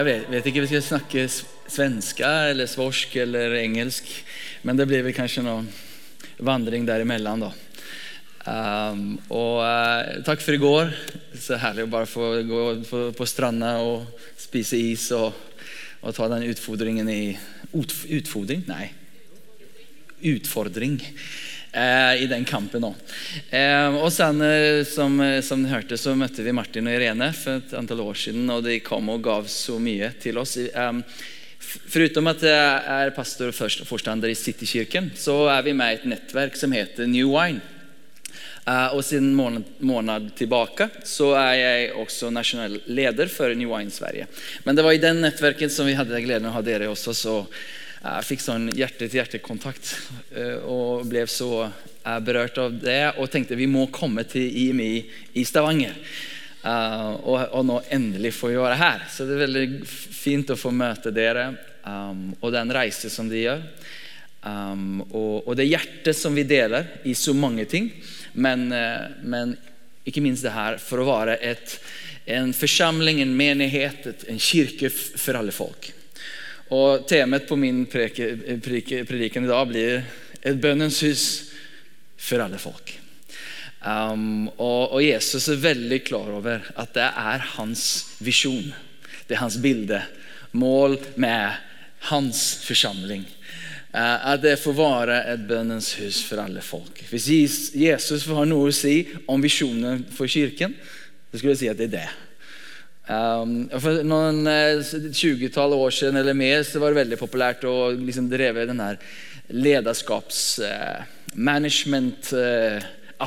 Jeg vet, vet ikke om vi skal snakke svenska eller svorsk eller engelsk. Men det blir vel kanskje noe vandring derimellom, da. Um, og uh, takk for i går. Så herlig å bare få gå på, på stranda og spise is og, og ta den utfordringen i ut, Utfordring? Nei. Utfordring i den kampen òg. Eh, og sen, eh, som, som du hørte, så møtte vi Martin og Irene for et antall år siden, og de kom og gav så mye til oss. Foruten at jeg er pastor og forstander i Citykirken, så er vi med i et nettverk som heter New Wine. Og siden måned, måned tilbake så er jeg også nasjonal leder for New Wine Sverige. Men det var i den nettverken som vi hadde gleden av å ha dere også, så jeg fikk sånn hjerte-til-hjerte-kontakt uh, og ble så berørt av det og tenkte vi må komme til IMI i Stavanger. Uh, og, og, nå endelig få være her. Så det er veldig fint å få møte dere um, og den reise som de gjør. Og, og, det hjertet som vi deler i så mange ting. Men, men ikke minst det her for å være et, en forsamling, en menighet, en kirke for alle folk. Og Temaet på min prediken i dag blir et bønnens hus for alle folk. Um, og, og, Jesus er veldig klar over at det er hans visjon. Det er hans bilde. Mål med hans forsamling. Uh, at det får være et bønnens hus for alle folk. Hvis Jesus får ha noe å si om visjonen for kirken, så skulle jeg si at det er det. Um, for noen uh, 20-tall år siden eller mer så var det veldig populært å liksom dreve den her lederskapsmanagement uh, uh,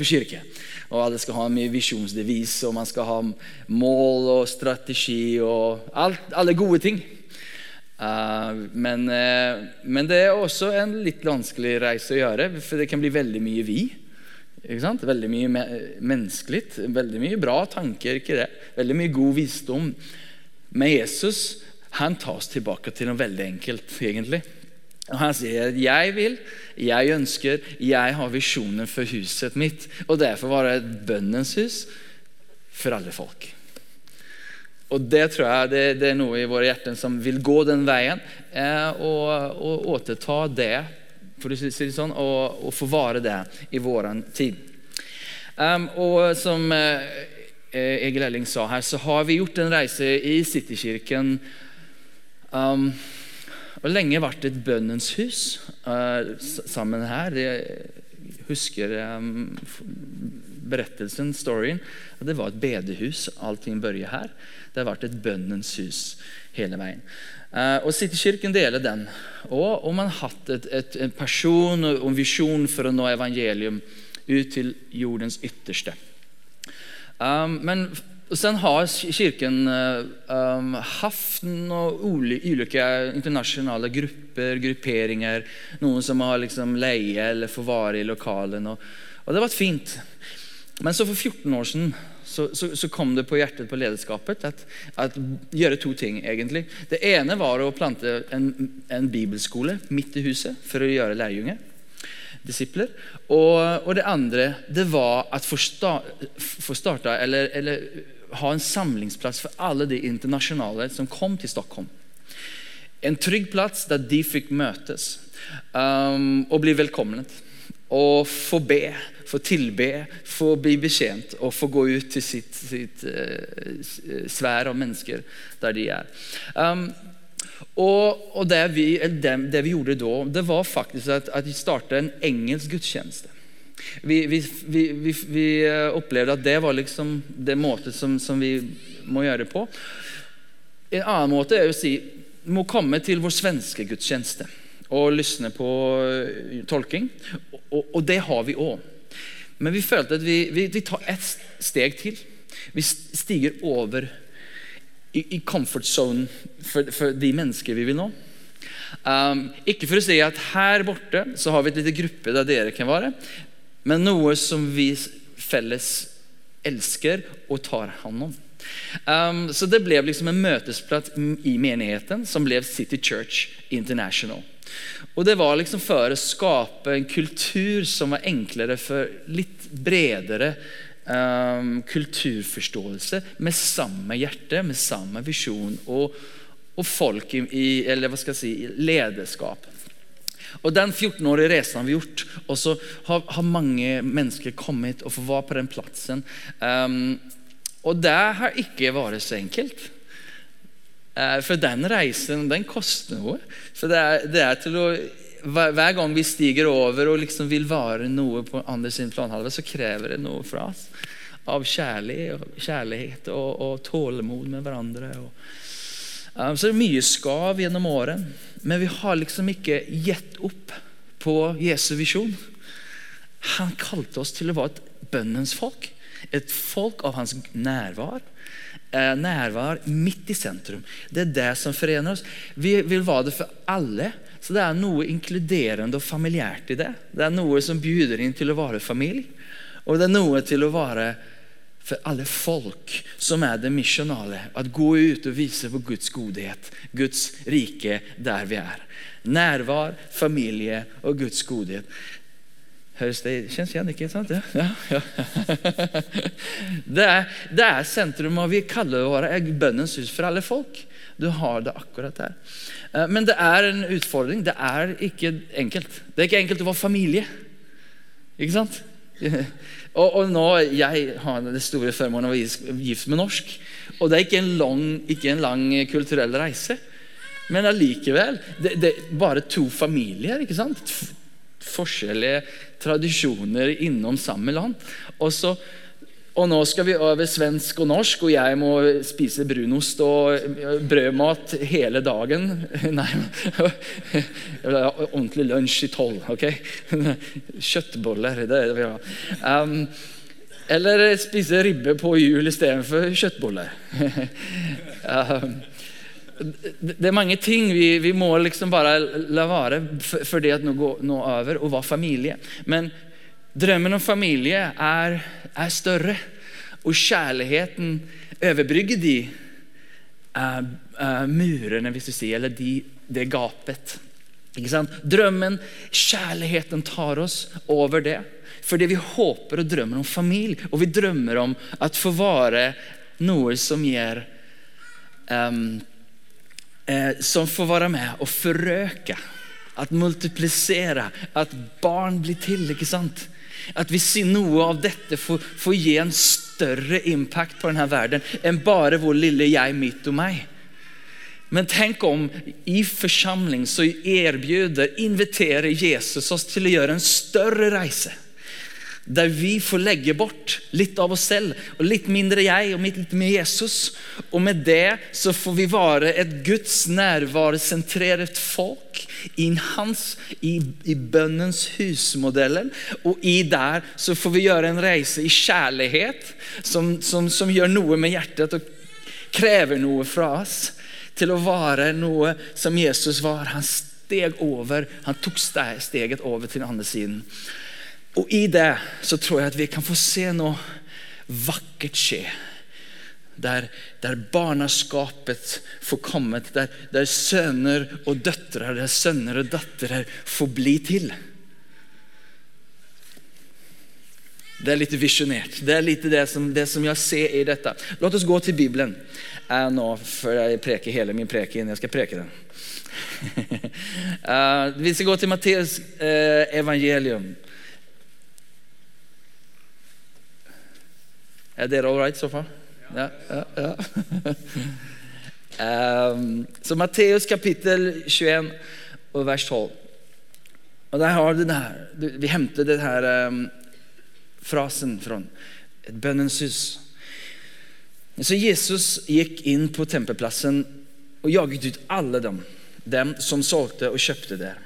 på kirke. Og alle skal ha mye visjonsdevis, og man skal ha mål og strategi og alt, alle gode ting. Uh, men, men, det er også en litt vanskelig reise å gjøre, for det kan bli veldig mye vi. Veldig mye me menneskelig, veldig mye bra tanker. ikke det? Veldig mye god visdom. Men Jesus han tar oss tilbake til noe veldig enkelt, egentlig. Og Han sier 'jeg vil, jeg ønsker, jeg har visjoner for huset mitt'. Og derfor var det et bønnens hus for alle folk. Og Det tror jeg det, det er noe i våre hjerter som vil gå den veien. Eh, og, og återta det, for å si det sånn, og, og forvare det i vår tid. Um, og som eh, Egil Elling sa her, så har vi gjort en reise i Citykirken. Um, og lenge vært et bønnens hus uh, sammen her. Jeg husker um, berettelsen, storyen. Det var et bedehus. Allting begynte her. Det har vært et bønnens hus hele veien. Uh, og Citykirken deler den. Og, om man har hatt et, et, en person og en visjon for å nå evangelium ut til jordens ytterste. Um, men så har kirken um, hatt noen ulike internasjonale grupper, grupperinger. Noen som har liksom leie eller forvare i lokalene. Og, og, det har vært fint. Men så for 14 år siden så, så, så kom det på hjertet på lederskapet at, at, gjøre to ting. egentlig. Det ene var å plante en, en bibelskole midt i huset for å gjøre lærjunge. Disipler. Og, og, det andre det var å få starta eller, eller ha en samlingsplass for alle de internasjonale som kom til Stockholm. En trygg plass der de fikk møtes um, og bli velkomnet. Og få be, få tilbe, få bli betjent og få gå ut til sitt, sitt uh, svær av mennesker der de er. Um, og, og det, vi, det, det, vi, gjorde da, det var faktisk at, at vi startet en engelsk gudstjeneste. Vi, vi, vi, eh, opplevde at det var liksom det måte som, som, vi må gjøre det på. En annen måte er å si må komme til vår svenske gudstjeneste og lysne på eh, tolking. Og, og det har vi òg. Men vi følte at vi, vi, vi, tar et steg til. Vi stiger over i, i comfort zone for, for de mennesker vi vil nå. Um, ikke for å si at her borte så har vi et lite gruppe der dere kan være, men noe som vi felles elsker og tar hånd om. Um, så det ble liksom en møtesplass i menigheten som ble City Church International. Og Det var liksom for å skape en kultur som var enklere for litt bredere um, kulturforståelse med samme hjerte, med samme visjon og, og folk i, eller hva skal jeg si, lederskap. Og Den 14-årige reisen har vi gjort, og så har, har, mange mennesker kommet og får være på den plassen. Um, og det har ikke vært så enkelt. Uh, for den reisen den koster noe. For det er, det er til å hver, gang vi stiger over og liksom vil være noe på andre sin planhalve, så krever det noe fra oss. Av kjærlighet og, og tålmod med hverandre. Og, um, så det er mye skav gjennom årene Men vi har liksom ikke gitt opp på Jesu visjon. Han kalte oss til å være et bønnens folk. Et folk av hans nærvær. Eh, nærvær midt i sentrum. Det er det som forener oss. Vi vil være det for alle. Så det er noe inkluderende og familiært i det. Det er noe som bjuder inn til å være familie. Og det er noe til å være for alle folk som er det misjonale. At gå ut og vise på Guds godhet, Guds rike der vi er. Nærvær, familie og Guds godhet. Høres det kjennes igjen, ikke sant? Ja, ja, ja. Det, er, det er sentrum, og vi kaller det våre bønnens hus for alle folk. Du har det akkurat der. Eh, men det er en utfordring. Det er ikke enkelt. Det er ikke enkelt å være familie. Ikke sant? Og, og nå, Jeg har det store formålet å være gift med norsk. Og det er ikke en lang, ikke en lang kulturell reise. Men allikevel. Det, det bare to familier. ikke sant? Forskjellige tradisjoner innom samme land. Og, så, og nå skal vi over svensk og norsk, og jeg må spise brunost og brødmat hele dagen. Nei, ordentlig lunsj i tolv. ok? Kjøttboller, det er det vi har. Um, eller spise ribbe på jul istedenfor kjøttboller. um, det er mange ting vi, vi må liksom bare la være for, det at nå går nå over og være familie. Men drømmen om familie er, er større. Og kjærligheten overbrygger de uh, uh, murene, hvis du sier, eller de, det gapet. Drømmen, kjærligheten tar oss over det. Fordi vi håper og drømmer om familie, og vi drømmer om at få være noe som gjør um, eh, som får være med og forøke, at multiplisere, at barn blir til. ikke sant? At vi ser noe av dette får, får gi en større impact på denne verden enn bare vår lille jeg, mitt og meg. Men tenk om i forsamling så erbjuder, inviterer Jesus oss til å gjøre en større reise. Der vi får legge bort litt av oss selv, og litt mindre jeg og litt mer Jesus. Og med det så får vi være et Guds nærværesentrert folk i hans, i, i bønnens husmodellen. Og i der så får vi gjøre en reise i kjærlighet som, som, som gjør noe med hjertet og krever noe fra oss. Til å være noe som Jesus var. Han steg over, han tok steget over til den andre siden. Og i det så tror jeg at vi kan få se noe vakkert skje. Der, der barnaskapet får kommet, der, der sønner og døtre der sønner og døtre får bli til. Det er litt visjonert. Det er litt det som, det som jeg ser i dette. La oss gå til Bibelen uh, nå, før jeg preker hele min preken. Jeg skal preke den. uh, vi skal gå til Matteus uh, evangelium. Er dere all right så far? Ja, ja, ja. um, så Matteus kapittel 21 og vers 12. Og der har du det her. Vi henter den her um, frasen fra et bønnens hus. Så Jesus gikk inn på tempelplassen og jaget ut alle dem, dem som solgte og kjøpte der.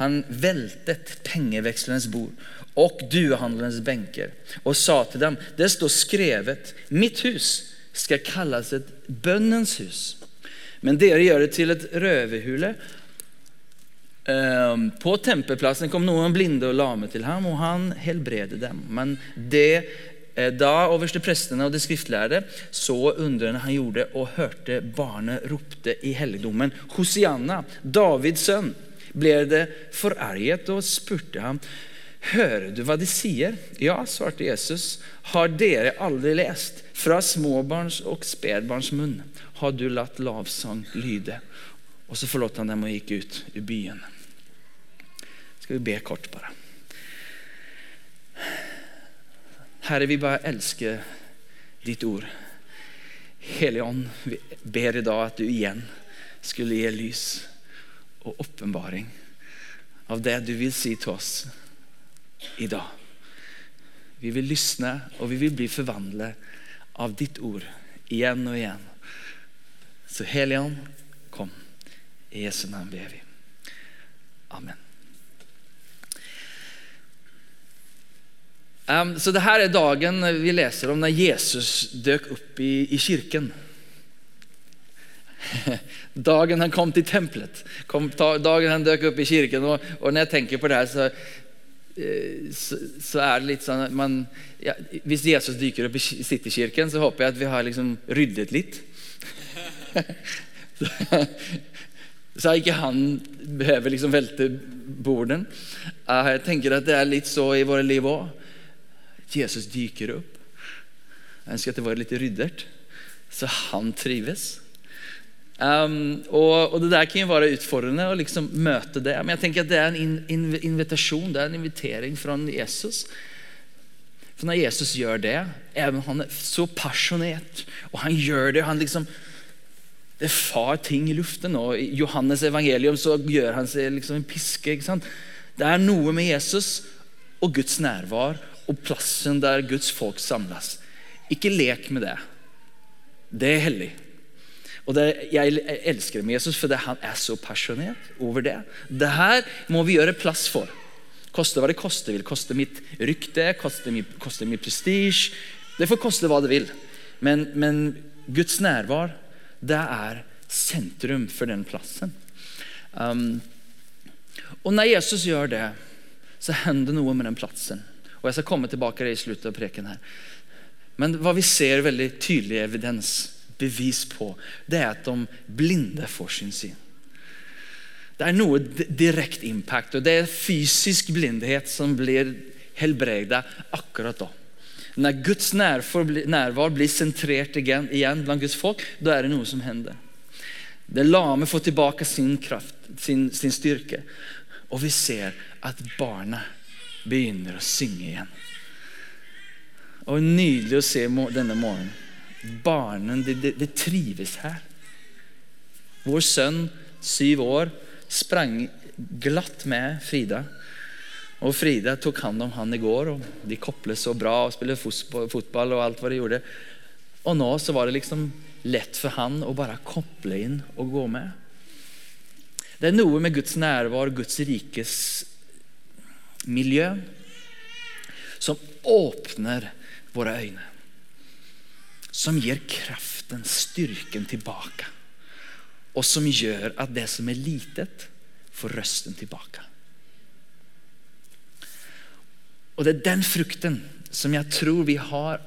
Han veltet pengevekslernes bord og duehandlernes benker og sa til dem, det står skrevet, mitt hus skal kalles et bønnens hus. Men dere gjør det til et røverhule. Ehm, på tempelplassen kom noen blinde og lame til ham, og han helbredet dem. Men det eh, da oversteprestene og de skriftlærde så undrene han gjorde, og hørte barnet ropte i helligdommen, Hosianna, Davids sønn ble det forarget og spurte ham Hører du hva de sier? Ja, svarte Jesus. Har dere aldri lest? Fra småbarns og spedbarns munn har du latt lavsang lyde. Og så forlot han dem og gikk ut i byen. Skal vi be kort, bare. Herre, vi bare elsker ditt ord. Hellige Ånd, vi ber i dag at du igjen skulle gi lys og åpenbaring av det du vil si til oss i dag. Vi vil lysne, og vi vil bli forvandlet av ditt ord igjen og igjen. Så Hellige kom. I Jesu navn ber vi. Amen. Um, så det her er dagen vi leser om når Jesus døk opp i, i kirken. dagen han kom til tempelet, kom, dagen han døk opp i kirken. Og, og når jeg tenker på det her, så, eh, så, så er det litt sånn man, ja, Hvis Jesus dyker opp i Citykirken, så håper jeg at vi har liksom ryddet litt. så ikke han behøver liksom velte borden. Jeg tenker at det er litt så i våre liv òg. Jesus dyker opp. Jeg ønsker at det var litt ryddet, så han trives. Um, og, og, Det der kan jo være utfordrende å liksom møte det. Men jeg tenker at det er en in, in, invitasjon, det er en invitering fra Jesus. For når Jesus gjør det, han er så pasjonert, og han gjør det han liksom, Det far ting i luften. og I Johannes evangelium så gjør han seg liksom en piske. Det er noe med Jesus og Guds nærvær og plassen der Guds folk samles. Ikke lek med det. Det er hellig. Og det, Jeg elsker Jesus fordi han er så pasjonert over det. Det her må vi gjøre plass for. Koste hva det koster vil. Koste mitt rykte, koste min, koste min prestisje. Det får koste hva det vil. Men, men Guds nærvær, det er sentrum for den plassen. Um, og når Jesus gjør det, så hender noe med den plassen. Og Jeg skal komme tilbake til det i slutten av preken. her. Men hva vi ser veldig tydelig evidens, bevis på, det er at de blinde får sin syn. Det er noe direkte impact, og det er fysisk blindhet som blir helbredet akkurat da. Når Guds nærvær blir sentrert igjen, igjen blant Guds folk, da er det noe som hender. Det lame får tilbake sin kraft, sin, sin styrke. Og vi ser at barnet begynner å synge igjen. Og Nydelig å se denne morgenen. Barnen de, de, de trives her. Vår sønn, syv år, sprang glatt med Frida. Og Frida tok hand om han i går, og de koplet så bra og spilte fotball. og alt hva de gjorde. Og nå så var det liksom lett for han å bare koble inn og gå med. Det er noe med Guds nærvær, Guds rikes miljø som åpner våre øyne. Som gir kraften, styrken tilbake. Og som gjør at det som er litet, får røsten tilbake. Og Det er den frukten som jeg tror vi har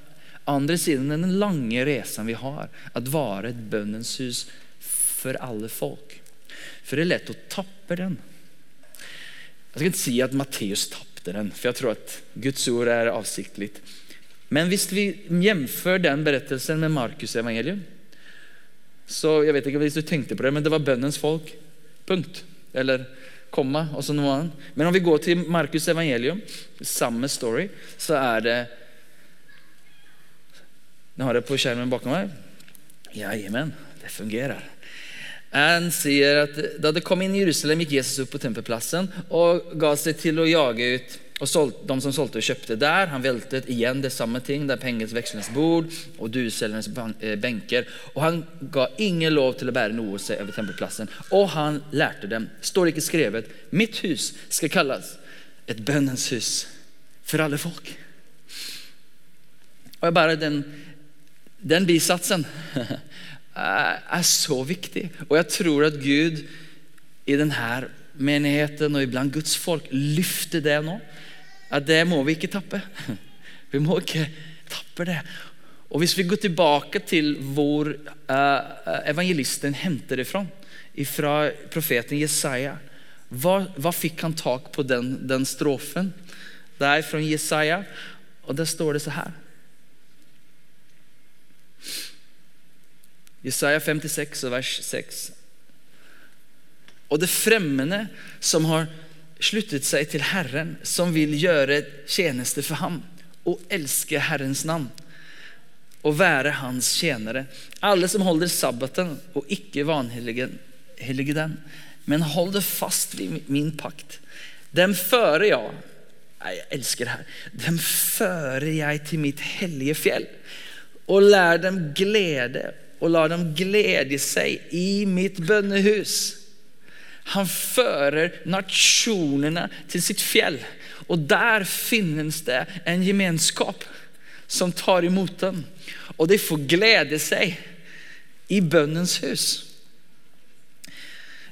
andre siden den lange reisen vi har, at være et bønnens hus for alle folk. For det er lett å tappe den. Jeg skal ikke si at Matteus tapte den, for jeg tror at Guds ord er avsiktlig. Men hvis vi hjemfører den berettelsen med Markus' evangelium så jeg vet ikke hvis du tenkte på det, men det var bønnens folk. Punkt. Eller komma og så noe annet. Men om vi går til Markus' evangelium, samme story, så er det Nå har jeg på skjermen bakom meg. jemen, det fungerer. Han sier at Da det kom inn i Jerusalem, gikk Jesus opp på tempelplassen og ga seg til å jage ut og de som solgte og kjøpte der. Han veltet igjen det samme ting, der pengens vekslendes bord og duselgernes eh, benker. Og han ga ingen lov til å bære noe seg over tempelplassen. Og han lærte dem, står ikke skrevet, mitt hus skal kalles et bønnens hus for alle folk. Og bare den, den bisatsen er så viktig. Og jeg tror at Gud i denne menigheten og iblant Guds folk løfter det nå. At det må vi ikke tappe. Vi må ikke tappe det. Og Hvis vi går tilbake til hvor uh, evangelisten henter det fra, fra profeten Jesaja hva, hva, fikk han tak på den, den strofen? Det er fra Jesaja, og der står det så her. Jesaja 56 vers 6. Og det fremmede som har sluttet seg til Herren, som vil gjøre tjeneste for ham og elske Herrens navn og være hans tjenere. Alle som holder sabbaten og ikke vanhellige den, men holder fast ved min pakt. Dem fører jeg Jeg elsker det her. Dem fører jeg til mitt hellige fjell og lær dem glede og lar dem glede seg i mitt bønnehus. Han fører nasjonene til sitt fjell, og der finnes det en gemenskap som tar imot dem. Og de får glede seg i bønnens hus.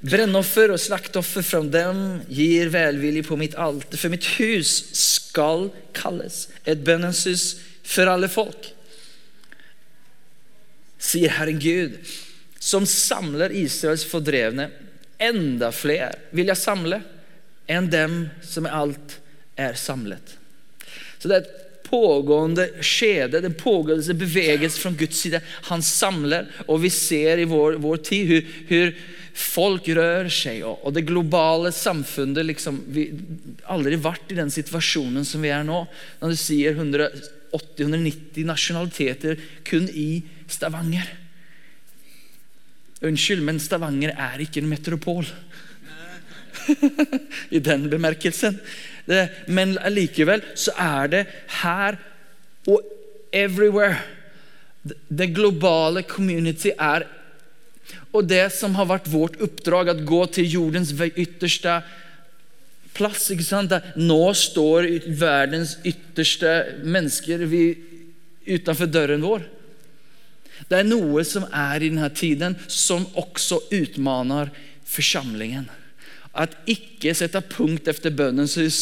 Brennoffer og slaktoffer fra dem gir velvilje på mitt alter, for mitt hus skal kalles et bønnens hus for alle folk. Sier Herren Gud, som samler Israels fordrevne. Enda flere vil jeg samle enn dem som alt er samlet. Så det er et pågående skjede, det pågående bevegelse fra Guds side. Han samler, og vi ser i vår, vår tid hur, hur folk rører seg. Og, og det globale samfunnet liksom, Vi har aldri vært i den situasjonen som vi er nå. Når du sier 180-190 nasjonaliteter kun i Stavanger. Unnskyld, men Stavanger er ikke en metropol. I den bemerkelsen. Det, men allikevel så er det her og everywhere. Det globale community er Og det som har vært vårt oppdrag, å gå til jordens ytterste plass. ikke sant? Nå står verdens ytterste mennesker utenfor døren vår. Det er noe som er i denne tiden, som også utmaner forsamlingen. At ikke sette punkt etter bønnens hus.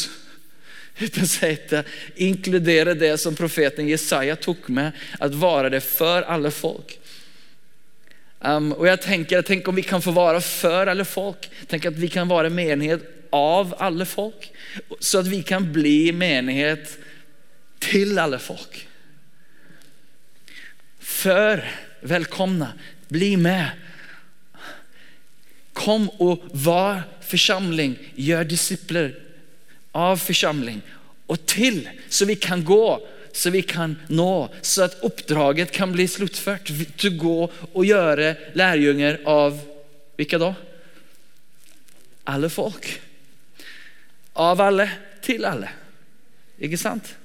Utan sette, inkludere det som profeten Jesaja tok med, at være det for alle folk. Um, og jeg tenker, Tenk om vi kan få være for alle folk. Tenk at vi kan være menighet av alle folk. Så at vi kan bli menighet til alle folk. Før velkomne. Bli med. Kom og var forsamling. Gjør disipler av forsamling. Og til, så vi kan gå, så vi kan nå, så at oppdraget kan bli sluttført. Til å gå og gjøre lærjunger av hvilke da? Alle folk. Av alle til alle. Ikke sant?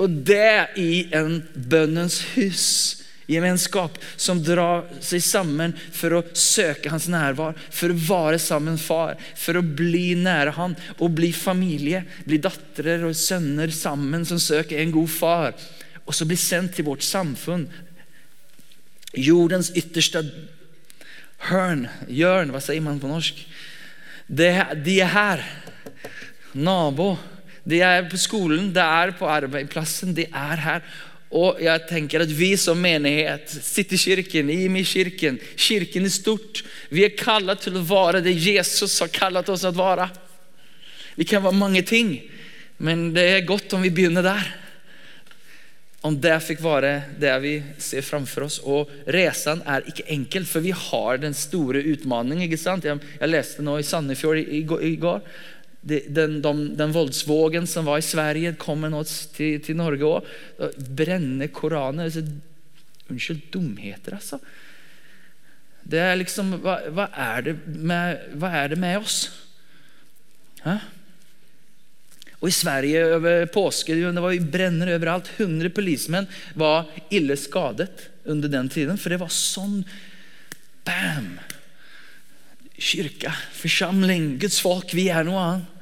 Og det i en bønnens hus gemenskap som drar seg sammen for å søke hans nærvær, for å være sammen far, for å bli nære han og bli familie. Bli datter og sønner sammen som søker en god far. Og så bli sendt til vårt samfunn. Jordens ytterste hørn, hjørn, hva sier man på norsk? Det, de er her. Nabo. De er på skolen, det er på arbeidsplassen, de er her. Og jeg tenker at vi som menighet, Citykirken, IMI-kirken, kirken i stort, vi er kallet til å være det Jesus har kallet oss å være. Vi kan være mange ting, men det er godt om vi begynner der. Om det fikk være det vi ser framfor oss. Og reisen er ikke enkel, for vi har den store utmaningen. Jeg, leste nå i Sandefjord i, i, i går den, de, den voldsvågen som var i Sverige, kommer nå til, til Norge òg. Brenne Koraner. Unnskyld, dumheter, altså. Det er liksom Hva, hva, er, det med, hva er det med oss? Hæ? Og I Sverige over påske det var brenner overalt. 100 politimenn var ille skadet under den tiden. For det var sånn Bam! Kirke, forsamling, Guds folk. Vi er noe annet.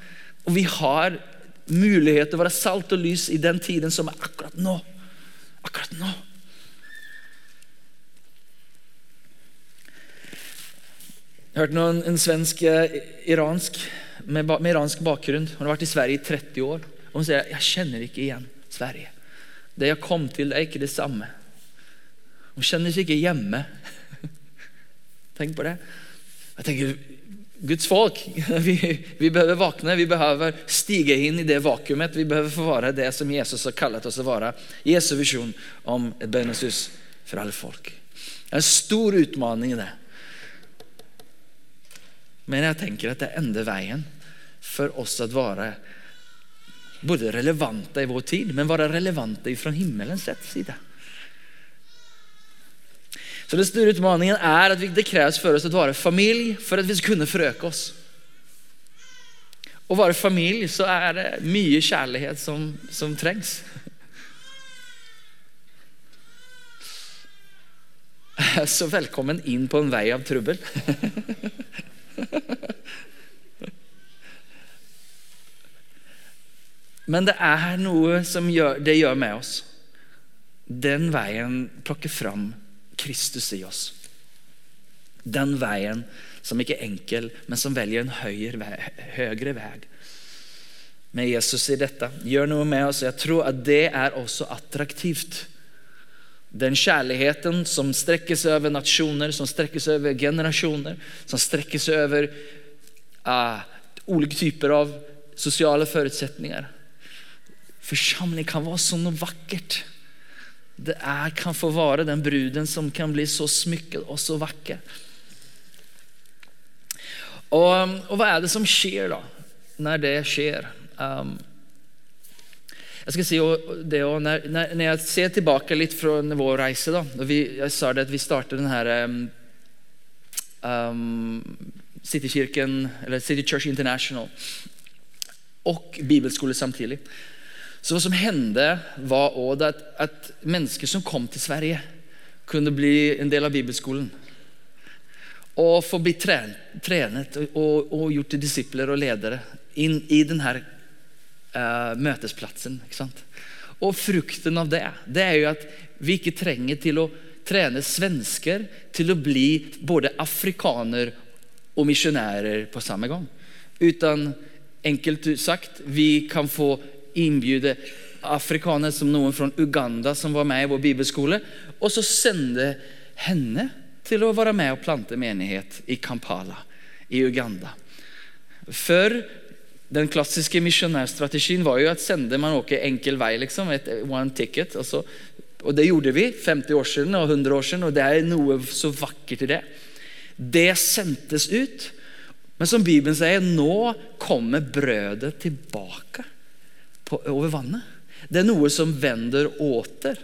Og vi har mulighet til å være salt og lys i den tiden som er akkurat nå. Akkurat nå. Jeg hørte noen, en svensk eh, iransk, med, med, iransk bakgrunn. Hun har vært i Sverige i 30 år. Og hun sier jeg kjenner ikke igjen Sverige. Det jeg kom til, er ikke det samme. Hun kjenner seg ikke hjemme. Tenk på det. Jeg tenker, Guds folk. Vi, vi, behøver våkne. vi behøver stige inn i det vakuumet. Vi behøver få være det som Jesus har kallet oss å være. Jesu visjon om et bønnesus for alle folk. Det er en stor i det. Men jeg tenker at det ender enda for oss å være både relevante i vår tid, men være relevante fra himmelens sida. Så den store utmaningen er at det kreves for oss å være familie for at vi skal kunne forøke oss. Å være familie, så er det mye kjærlighet som, som trengs. Så velkommen inn på en vei av trubbel. Men det er noe som gjør, det gjør med oss. Den veien plukker fram Kristus i oss. Den veien som ikke er enkel, men som velger en høyere, høyere vei. Med Jesus i dette gjør noe med oss. Jeg tror at det er også attraktivt. Den kjærligheten som strekker seg over nasjoner, som strekker seg over generasjoner, som strekker seg over uh, ulike typer av sosiale forutsetninger. Forsamling kan være sånn vakkert det er, kan få være den bruden som kan bli så smykket og så vakker. Og, og, hva er det som skjer da, når det skjer? Um, jeg skal si det også, når, når, jeg ser tilbake litt fra vår reise da, vi, Jeg sa det at vi startet denne um, um, eller City Church International, og bibelskole samtidig. Så hva som hände var også at, at, mennesker som kom til Sverige kunne bli en del av bibelskolen. Og få bli trenet og, og gjort til disipler og ledere inn i denne uh, møtesplatsen. Og frukten av det, det er jo at vi ikke trenger til å trene svensker til å bli både afrikaner og misjonærer på samme gang. Utan enkelt sagt, vi kan få innbjude afrikanere som noen fra Uganda som var med i vår bibelskole, og så sende henne til å være med og plante menighet i Kampala i Uganda. Før den klassiske misjonærstrategien var jo at sende man åker enkel vei, liksom, et one ticket. Og, så, og det gjorde vi 50 år siden og 100 år siden, og det er noe så vakkert i det. Det sendtes ut. Men som Bibelen sier, nå kommer brødet tilbake på, over vannet. Det er noe som vender åter.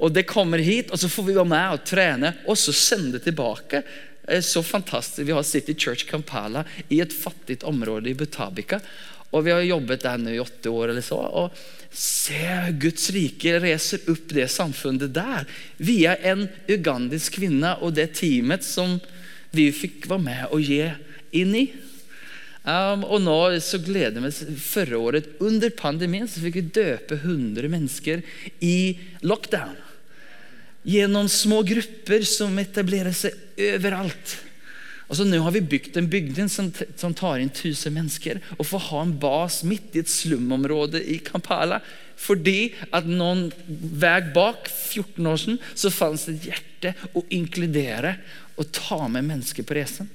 Og det kommer hit, og så får vi være med og trene, og så sende det tilbake. Er så fantastisk. Vi har City Church Kampala i et fattig område i Butabika. Og vi har jobbet der nå i åtte år. eller så, og Se Guds rike reiser opp det samfunnet der. Via en ugandisk kvinne og det teamet som vi fikk være med og gi inn i. Um, og nå så gleder vi oss Forrige året, under pandemien, så fikk vi døpe 100 mennesker i lockdown. Gjennom små grupper som etablerer seg overalt. Og så Nå har vi bygd en bygning som, som tar inn 1000 mennesker. Og får ha en bas midt i et slumområde i Kampala. Fordi at noen vei bak, 14 år siden, så fantes det et hjerte å inkludere og ta med mennesker på reisen.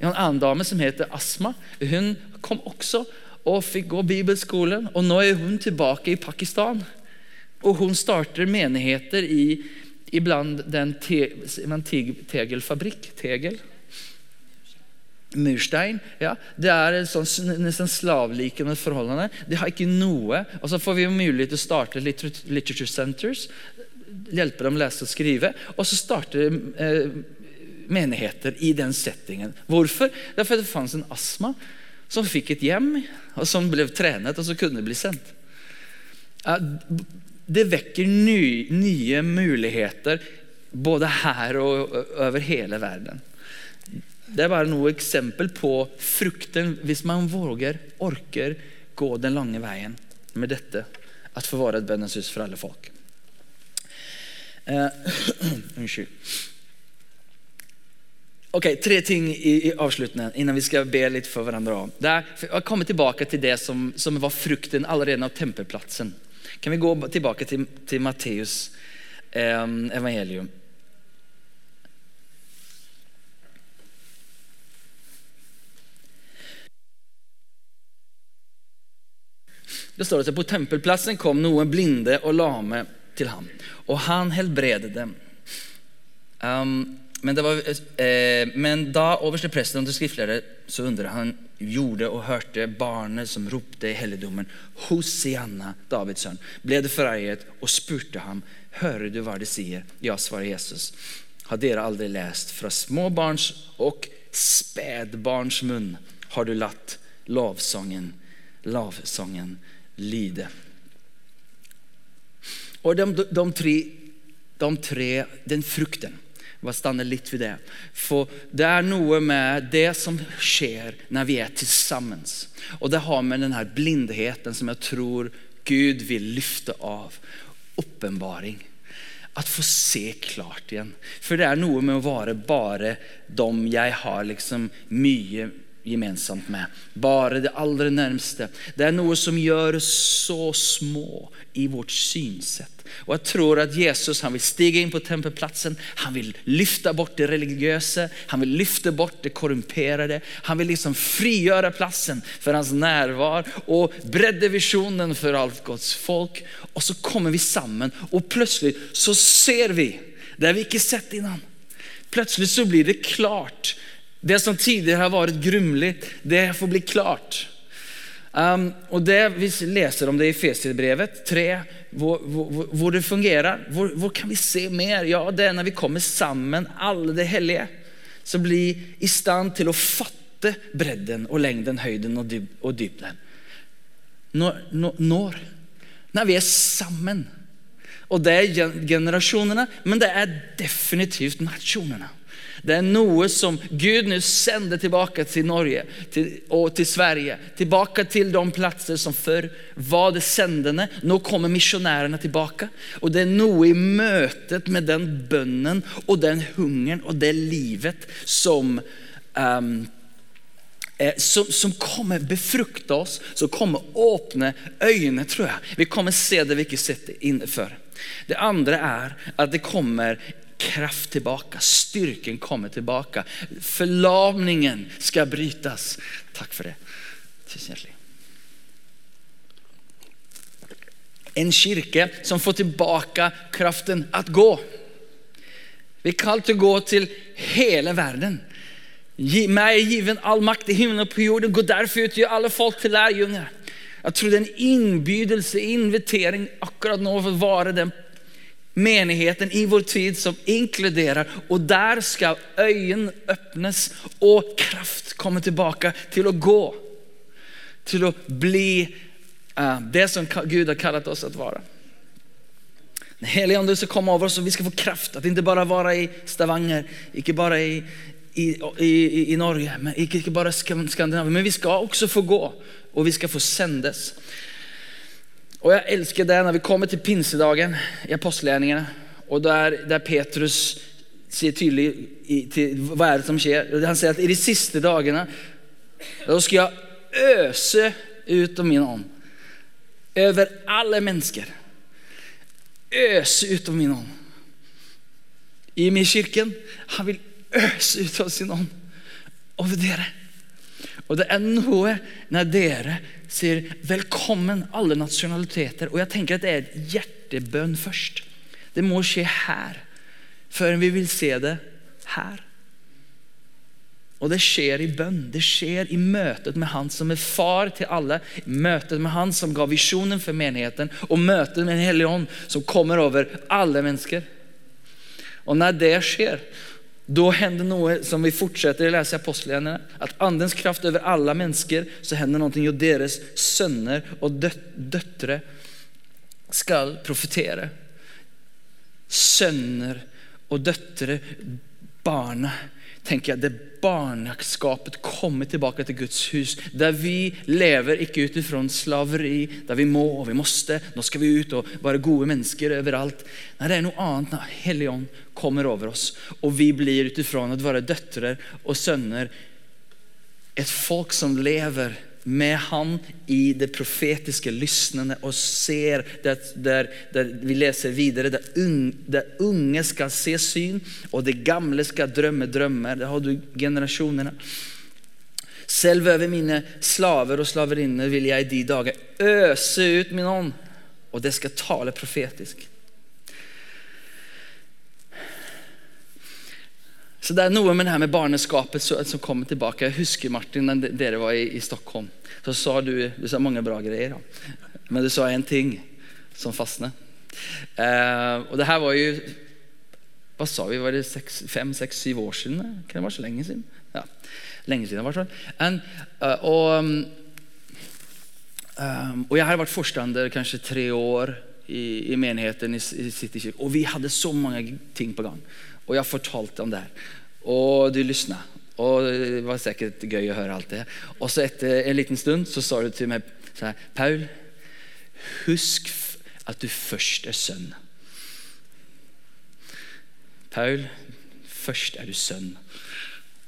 En annen dame som heter Asma, hun kom også og fikk gå bibelskolen. og Nå er hun tilbake i Pakistan. Og hun starter menigheter i iblant den te, tegelfabrikk. Tegel. Murstein. ja, Det er sånn, nesten slavlikende forholdene. De har ikke noe. Og Så får vi mulighet til å starte literature centers. Hjelpe dem å lese og skrive. Og så starter eh, menigheter i den settingen. Hvorfor? Det er fordi det fantes en astma som fikk et hjem, og som ble trenet, og så kunne bli sendt. Det vekker nye muligheter både her og over hele verden. Det er bare noe eksempel på frukten hvis man våger, orker, gå den lange veien med dette. At få være et bønnens hus for alle folk. Uh, unnskyld. Ok, Tre ting i, i avslutningen innan vi skal be litt for hverandre. Om. Det er, for jeg tilbake til det som, som var frukten allerede av tempelplassen. Kan vi gå tilbake til, til Matteus eh, evangelium? Det står at på tempelplassen kom noen blinde og lame til ham, og han helbredet dem. Um, men, var, eh, men da overste presten og skriftlærer så undret han gjorde og hørte barnet som ropte i helligdommen, Hosianna, Davids sønn, ble det forarget og spurte ham, hører du hva de sier? Ja, svarer Jesus. Har dere aldri lest fra små barns og spedbarns munn har du latt lovsangen, lovsangen lyde. Og de, de, tre, de tre, den frukten bare stanne litt ved det. For det er noe med det som skjer når vi er sammen. Og det har med denne blindheten som jeg tror Gud vil løfte av. Åpenbaring. At få se klart igjen. For det er noe med å være bare dem jeg har liksom mye gemensamt med. Bare det aller nærmeste. Det er noe som gjør oss så små i vårt synsett. Og jeg tror at Jesus han vil stige inn på tempelplatsen. Han vil lyfte bort det religiøse. Han vil lyfte bort det korrumperede. Han vil liksom frigjøre plassen for hans nærvær og bredde visjonen for alt Guds folk. Og så kommer vi sammen, og plutselig så ser vi det vi ikke sett innan. Plutselig så blir det klart det som tidligere har vært grumlig, det får bli klart. Um, og det Vi leser om det i Fesierbrevet 3, hvor, hvor, hvor, det fungerer. Hvor, hvor, kan vi se mer? Ja, Det er når vi kommer sammen, alle det hellige, som blir i stand til å fatte bredden og lengden, høyden og, dyb, og dybden. Når, når, når vi er sammen. Og det er generasjonene, men det er definitivt nasjonene. Det er noe som Gud nå sender tilbake til Norge til, og til Sverige. Tilbake til de plasser som før var det sendende. Nå kommer misjonærene tilbake. Og det er noe i møtet med den bønnen og den hungeren og det livet som um, som, som, kommer befrukte oss, som kommer åpne øynene, tror jeg. Vi kommer se det vi ikke sitter inne for. Det andre er at det kommer kraft tilbake. Styrken kommer tilbake. Forlamningen skal brytes. Takk for det. Tusen hjertelig. En kirke som får tilbake kraften å gå. Vi er kalt til å gå til hele verden. Meg er given all makt i himmelen og på jorden. Gå derfor ut, gjør alle folk til lærjunger. Jeg tror det er en innbydelse, invitering akkurat nå for å være den menigheten i vår tid som inkluderer. Og der skal øynene åpnes og kraft komme tilbake til å gå. Til å bli uh, det som Gud har kallet oss å være. Den hellige ånd skal komme over oss, og vi skal få kraft. At ikke bare være i Stavanger, ikke bare i, i, i, i Norge, men ikke, bare Skandinavia. Men vi skal også få gå, og vi skal få sendes. Og jeg elsker det når vi kommer til pinsedagen i apostelgjerningene, og der, der Petrus sier tydelig i, til, hva er det som skjer. Han sier at i de siste dagene da skal jeg øse ut av min ånd over alle mennesker. Øse ut av min ånd. I min kirken han vil øse ut av sin ånd over dere. Og det er noe når dere sier 'velkommen, alle nasjonaliteter'. Og jeg tenker at det er et hjertebønn først. Det må skje her, før vi vil se det her. Og det skjer i bønn. Det skjer i møtet med Han som er far til alle. Møtet med Han som ga visjonen for menigheten, og møtet med Den hellige ånd som kommer over alle mennesker. Og når det skjer, da hender noe som vi fortsetter å lese i apostelgjerningene. At andens kraft over alle mennesker, så hender noe jo deres sønner og døtre skal profetere. Sønner og døtre, barna tenker jeg, det barneskapet kommer tilbake til Guds hus. Der vi lever ikke ut ifra slaveri, der vi må og vi måste. Nå skal vi ut og være gode mennesker overalt. Nei, det er noe annet når Helligånd kommer over oss, og vi blir ut ifra å være døtre og sønner et folk som lever med han i det profetiske lysnende og ser det, der, der vi leser videre det unge, skal se syn, og det gamle skal drømme drømmer. Det har du generasjonene. Selv over mine slaver og slaverinner vil jeg i de dager øse ut min ånd, og det skal tale profetisk. Så det er noe med det her med barneskapet som kommer tilbake. Jeg husker Martin, da dere var i, i, Stockholm. Så sa du, du sa mange bra greier, ja. men du sa en ting som fastnet. Eh, og det her var jo Hva sa vi, var det fem, seks, syv år siden? Det være så lenge siden? Ja, lenge siden i hvert fall. Uh, og, um, og jeg har vært forstander kanskje tre år i, i menigheten i, i City Kirke, og vi hadde så mange ting på gang. Og jeg fortalte om det her. Og du lysna. Og det var sikkert gøy å høre alt det. Og så etter en liten stund så sa du til meg så her, Paul, husk at du først er sønn. Paul, først er du sønn.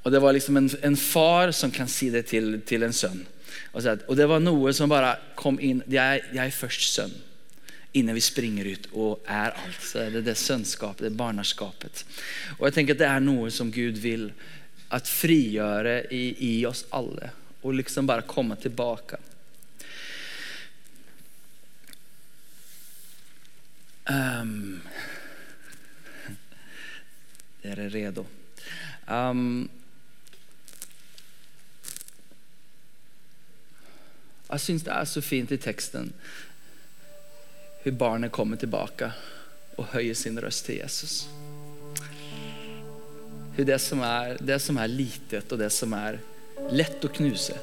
Og Det var liksom en, en far som kan si det til, til en sønn. Og, så, og, det var noe som bare kom inn. Jeg, jeg er først sønn innan vi springer ut og er alt. Så er det det sønnskapet, det barnerskapet. Og jeg tenker at det er noe som Gud vil at frigjøre i, i oss alle. Og liksom bare komme tilbake. Um, dere er redo. Um, jeg syns det er så fint i teksten hur barnet kommer tilbake og høyer sin røst til Jesus. Det som er, det som er litet og det som er lett å knuse,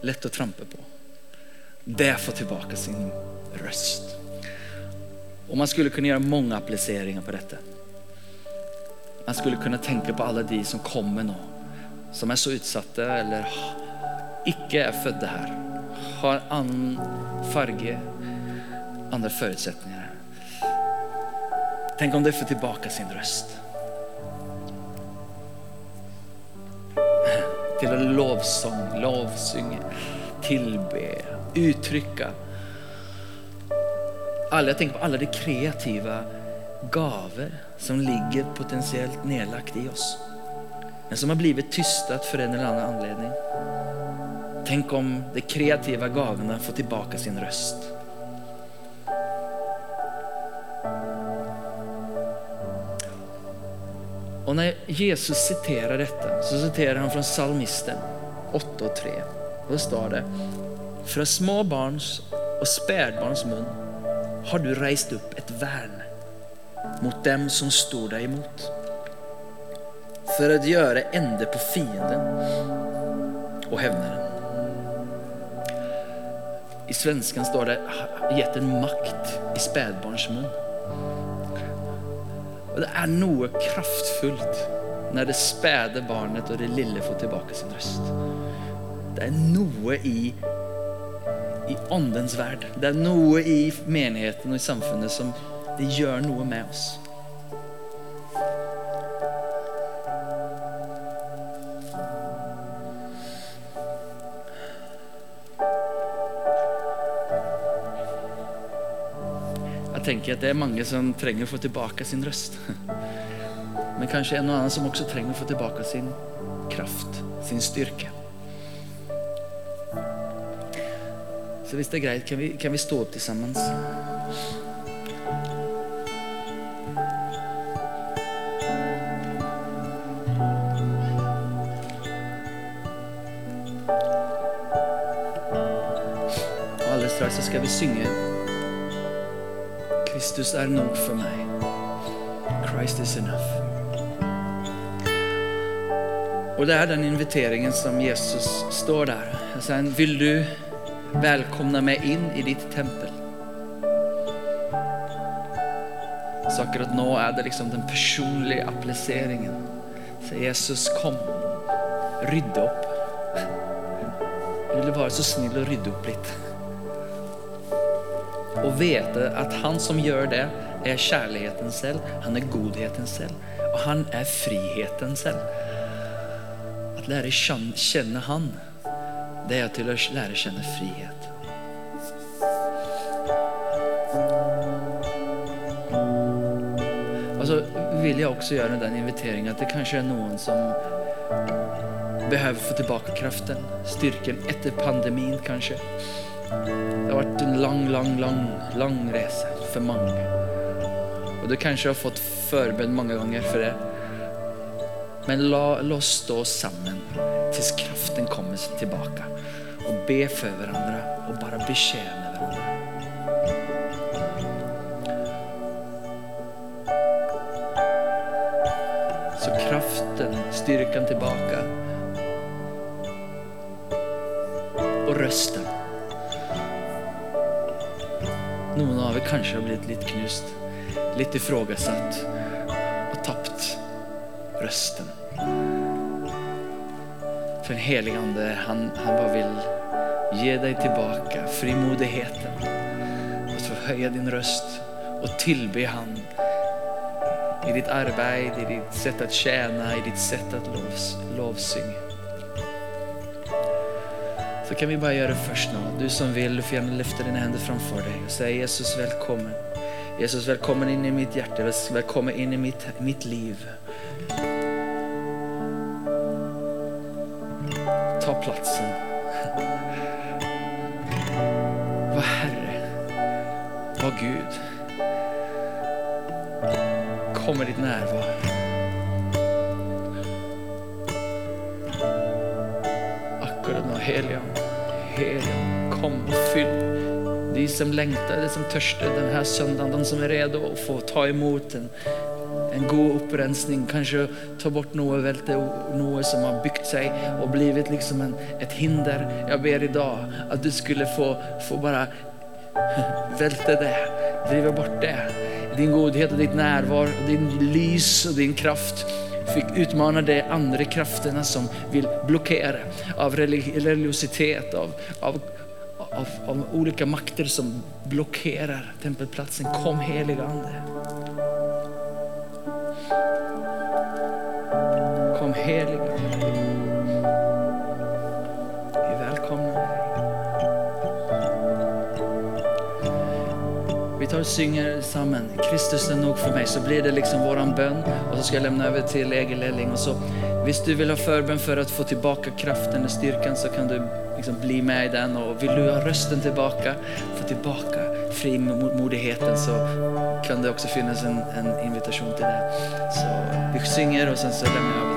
lett å trampe på, det får tilbake sin røst. Og Man skulle kunne gjøre mange appliseringer på dette. Man skulle kunne tenke på alle de som kommer nå, som er så utsatte eller ikke er fødte her. Har annen farge, andre forutsetninger. Tenk om de får tilbake sin røst. Til å lovsang, lovsynge, tilbe, uttrykke. Alle, jeg tenker på alle de kreative gaver som ligger potensielt nedlagt i oss. Men som har blivit tystet for en eller annen anledning. Tenk om de kreative gavene får tilbake sin røst. Og når Jesus siterer dette, så siterer han fra salmisten 8 og 3. Og det står det Fra småbarns og spedbarns munn har du reist opp et vern mot dem som står deg imot. For å gjøre ende på fienden og hevneren. I svensken står det 'gitt en makt i spedbarns munn'. Og det er noe kraftfullt når det spede barnet og det lille får tilbake sin røst. Det er noe i, i åndens verd. Det er noe i menigheten og i samfunnet som det gjør noe med oss. Tenker jeg at det er mange som trenger å få tilbake sin røst. Men kanskje en og annen som også trenger å få tilbake sin kraft, sin styrke. Så hvis det er greit, kan vi, kan vi stå opp til sammen? Og alle straks så skal vi synge Kristus er nok for meg. Christ is enough. Og det er den inviteringen som Jesus står der. Han sier, vil du velkomne meg inn i ditt tempel? Så akkurat nå er det liksom den personlige appliseringen. Så Jesus, kom. Rydde opp. Vil du være så snill å rydde opp litt? Og vite at han som gjør det, er kjærligheten selv. Han er godheten selv. Og han er friheten selv. At lære kjenne han, det er til å lære kjenne frihet. Og så vil jeg også gjøre den inviteringen at det kanskje er noen som behøver få tilbake kraften, styrken, etter pandemien kanske. Det har vært en lang, lang, lang, lang reise for mange. Og du kanskje har fått forbønn mange ganger for det. Men la, la oss stå sammen til kraften kommer tilbake. Og be for hverandre og bare betjene hverandre. Så kraften, styrkan tilbake. Og rösten. Noen av oss kanskje har blitt litt knust, litt ifrågasatt og tapt røsten. For den hellige Ande, han, han bare vil gi deg tilbake frimodigheten. og få høye din røst og tilby han i ditt arbeid, i ditt sett å tjene, i ditt sett å lovs, lovsynge. Så kan vi bara göra det först nu. Du som vill, du får gärna lyfta dina händer framför dig och säga Jesus välkommen. Jesus välkommen in i mitt hjärta, välkommen in i mitt, mitt liv. De som lengter, de som tørster denne søndagen, de som er rede å få ta imot en, en god opprensning. Kanskje ta bort noe, velte, noe som har byggt seg og blitt liksom en, et hinder. Jeg ber i dag at du skulle få, få bare velte det, driva bort det. Din godhet og ditt nærvær, din lys og din kraft fikk utmana de andre krafterna som vil blokkere av religiositet, av, av, av, av olika makter som blockerar tempelplatsen. Kom heliga Ande. Kom heliga Ande. Vi välkomnar. Vi tar och synger sammen. Kristus är nog för mig. Så blir det liksom våran bön. Och så ska jag lämna över till Egil Elling. Och så, hvis du vil ha förbön för att få tillbaka kraften och styrkan så kan du liksom bli med i den. Och vill du ha rösten tillbaka, få tillbaka frimodigheten så kan det också finnas en, en invitation till det. Så vi synger och sen så lämnar jag